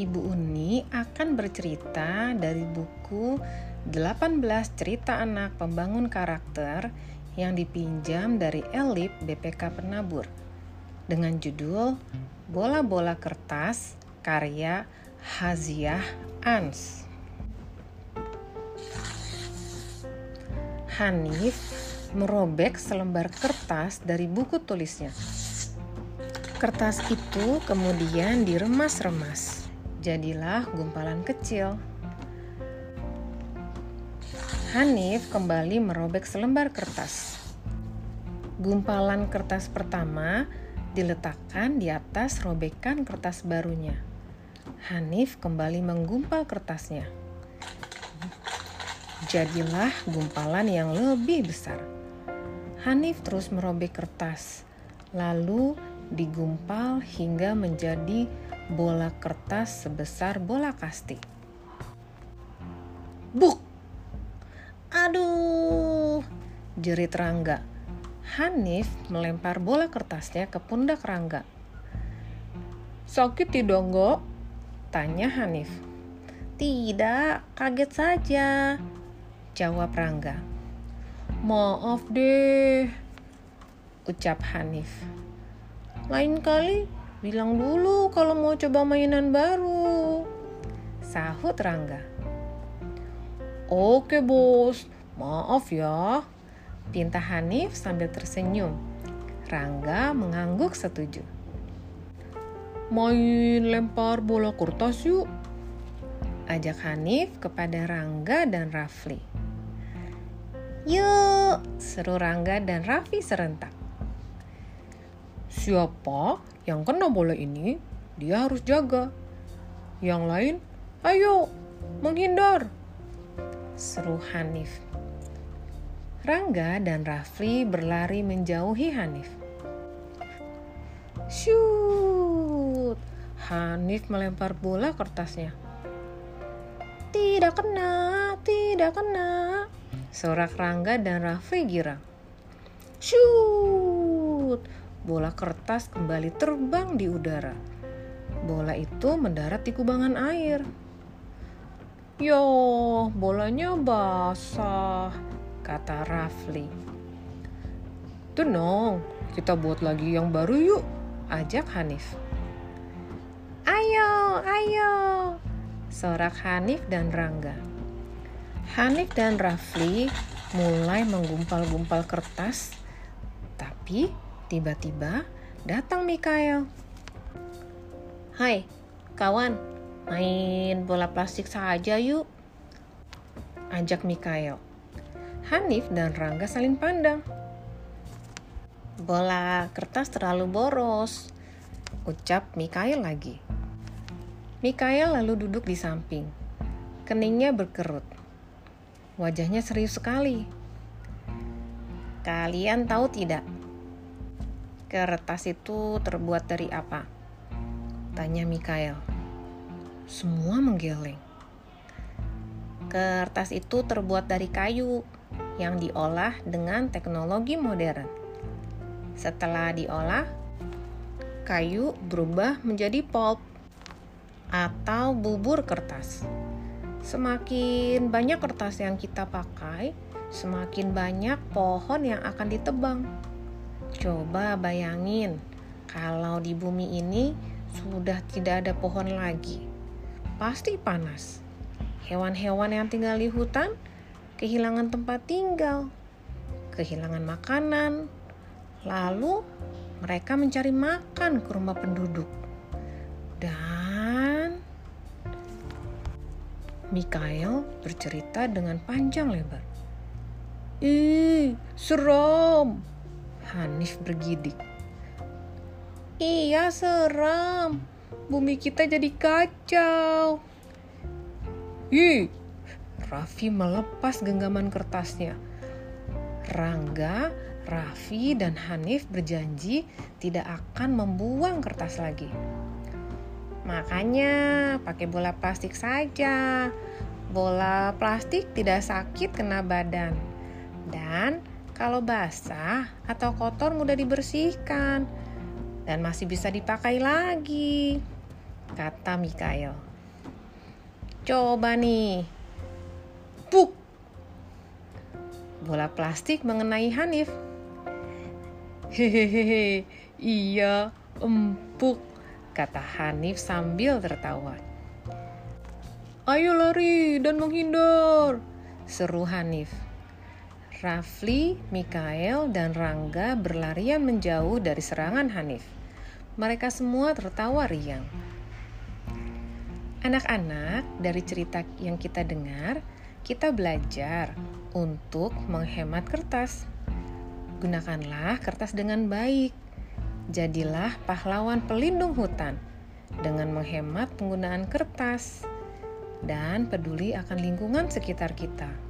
Ibu Uni akan bercerita dari buku 18 cerita anak pembangun karakter yang dipinjam dari Elip BPK Penabur dengan judul Bola-bola kertas karya Haziah Ans. Hanif merobek selembar kertas dari buku tulisnya Kertas itu kemudian diremas-remas, jadilah gumpalan kecil. Hanif kembali merobek selembar kertas. Gumpalan kertas pertama diletakkan di atas robekan kertas barunya. Hanif kembali menggumpal kertasnya. Jadilah gumpalan yang lebih besar. Hanif terus merobek kertas, lalu digumpal hingga menjadi bola kertas sebesar bola kasti. Buk! Aduh! Jerit Rangga. Hanif melempar bola kertasnya ke pundak Rangga. Sakit tidak enggak? Tanya Hanif. Tidak, kaget saja. Jawab Rangga. Maaf deh, ucap Hanif. Lain kali bilang dulu kalau mau coba mainan baru. Sahut Rangga. Oke bos, maaf ya. Pinta Hanif sambil tersenyum. Rangga mengangguk setuju. Main lempar bola kertas yuk. Ajak Hanif kepada Rangga dan Rafli. Yuk, seru Rangga dan Raffi serentak. Siapa yang kena bola ini, dia harus jaga. Yang lain, ayo menghindar. Seru Hanif. Rangga dan Rafli berlari menjauhi Hanif. Shoot! Hanif melempar bola kertasnya. Tidak kena, tidak kena. Sorak Rangga dan Rafli girang. Shoot! Bola kertas kembali terbang di udara. Bola itu mendarat di kubangan air. Yo, bolanya basah, kata Rafli. Tenang, kita buat lagi yang baru yuk, ajak Hanif. Ayo, ayo, sorak Hanif dan Rangga. Hanif dan Rafli mulai menggumpal-gumpal kertas, tapi Tiba-tiba datang Mikael. Hai, kawan, main bola plastik saja yuk. Ajak Mikael. Hanif dan Rangga saling pandang. Bola kertas terlalu boros, ucap Mikael lagi. Mikael lalu duduk di samping. Keningnya berkerut. Wajahnya serius sekali. Kalian tahu tidak, Kertas itu terbuat dari apa? Tanya Mikael. Semua menggeleng. Kertas itu terbuat dari kayu yang diolah dengan teknologi modern. Setelah diolah, kayu berubah menjadi pulp atau bubur kertas. Semakin banyak kertas yang kita pakai, semakin banyak pohon yang akan ditebang. Coba bayangin, kalau di bumi ini sudah tidak ada pohon lagi, pasti panas. Hewan-hewan yang tinggal di hutan kehilangan tempat tinggal, kehilangan makanan. Lalu mereka mencari makan ke rumah penduduk. Dan Mikael bercerita dengan panjang lebar. Ih, seram. Hanif bergidik. Iya, seram. Bumi kita jadi kacau. Ih, Raffi melepas genggaman kertasnya. Rangga, Raffi, dan Hanif berjanji tidak akan membuang kertas lagi. Makanya pakai bola plastik saja. Bola plastik tidak sakit kena badan. Dan kalau basah atau kotor mudah dibersihkan dan masih bisa dipakai lagi, kata Mikael. Coba nih, Puk! Bola plastik mengenai Hanif. Hehehe, iya, empuk, kata Hanif sambil tertawa. Ayo lari dan menghindar, seru Hanif. Rafli, Mikael, dan Rangga berlarian menjauh dari serangan Hanif. Mereka semua tertawa riang. Anak-anak, dari cerita yang kita dengar, kita belajar untuk menghemat kertas. Gunakanlah kertas dengan baik. Jadilah pahlawan pelindung hutan dengan menghemat penggunaan kertas dan peduli akan lingkungan sekitar kita.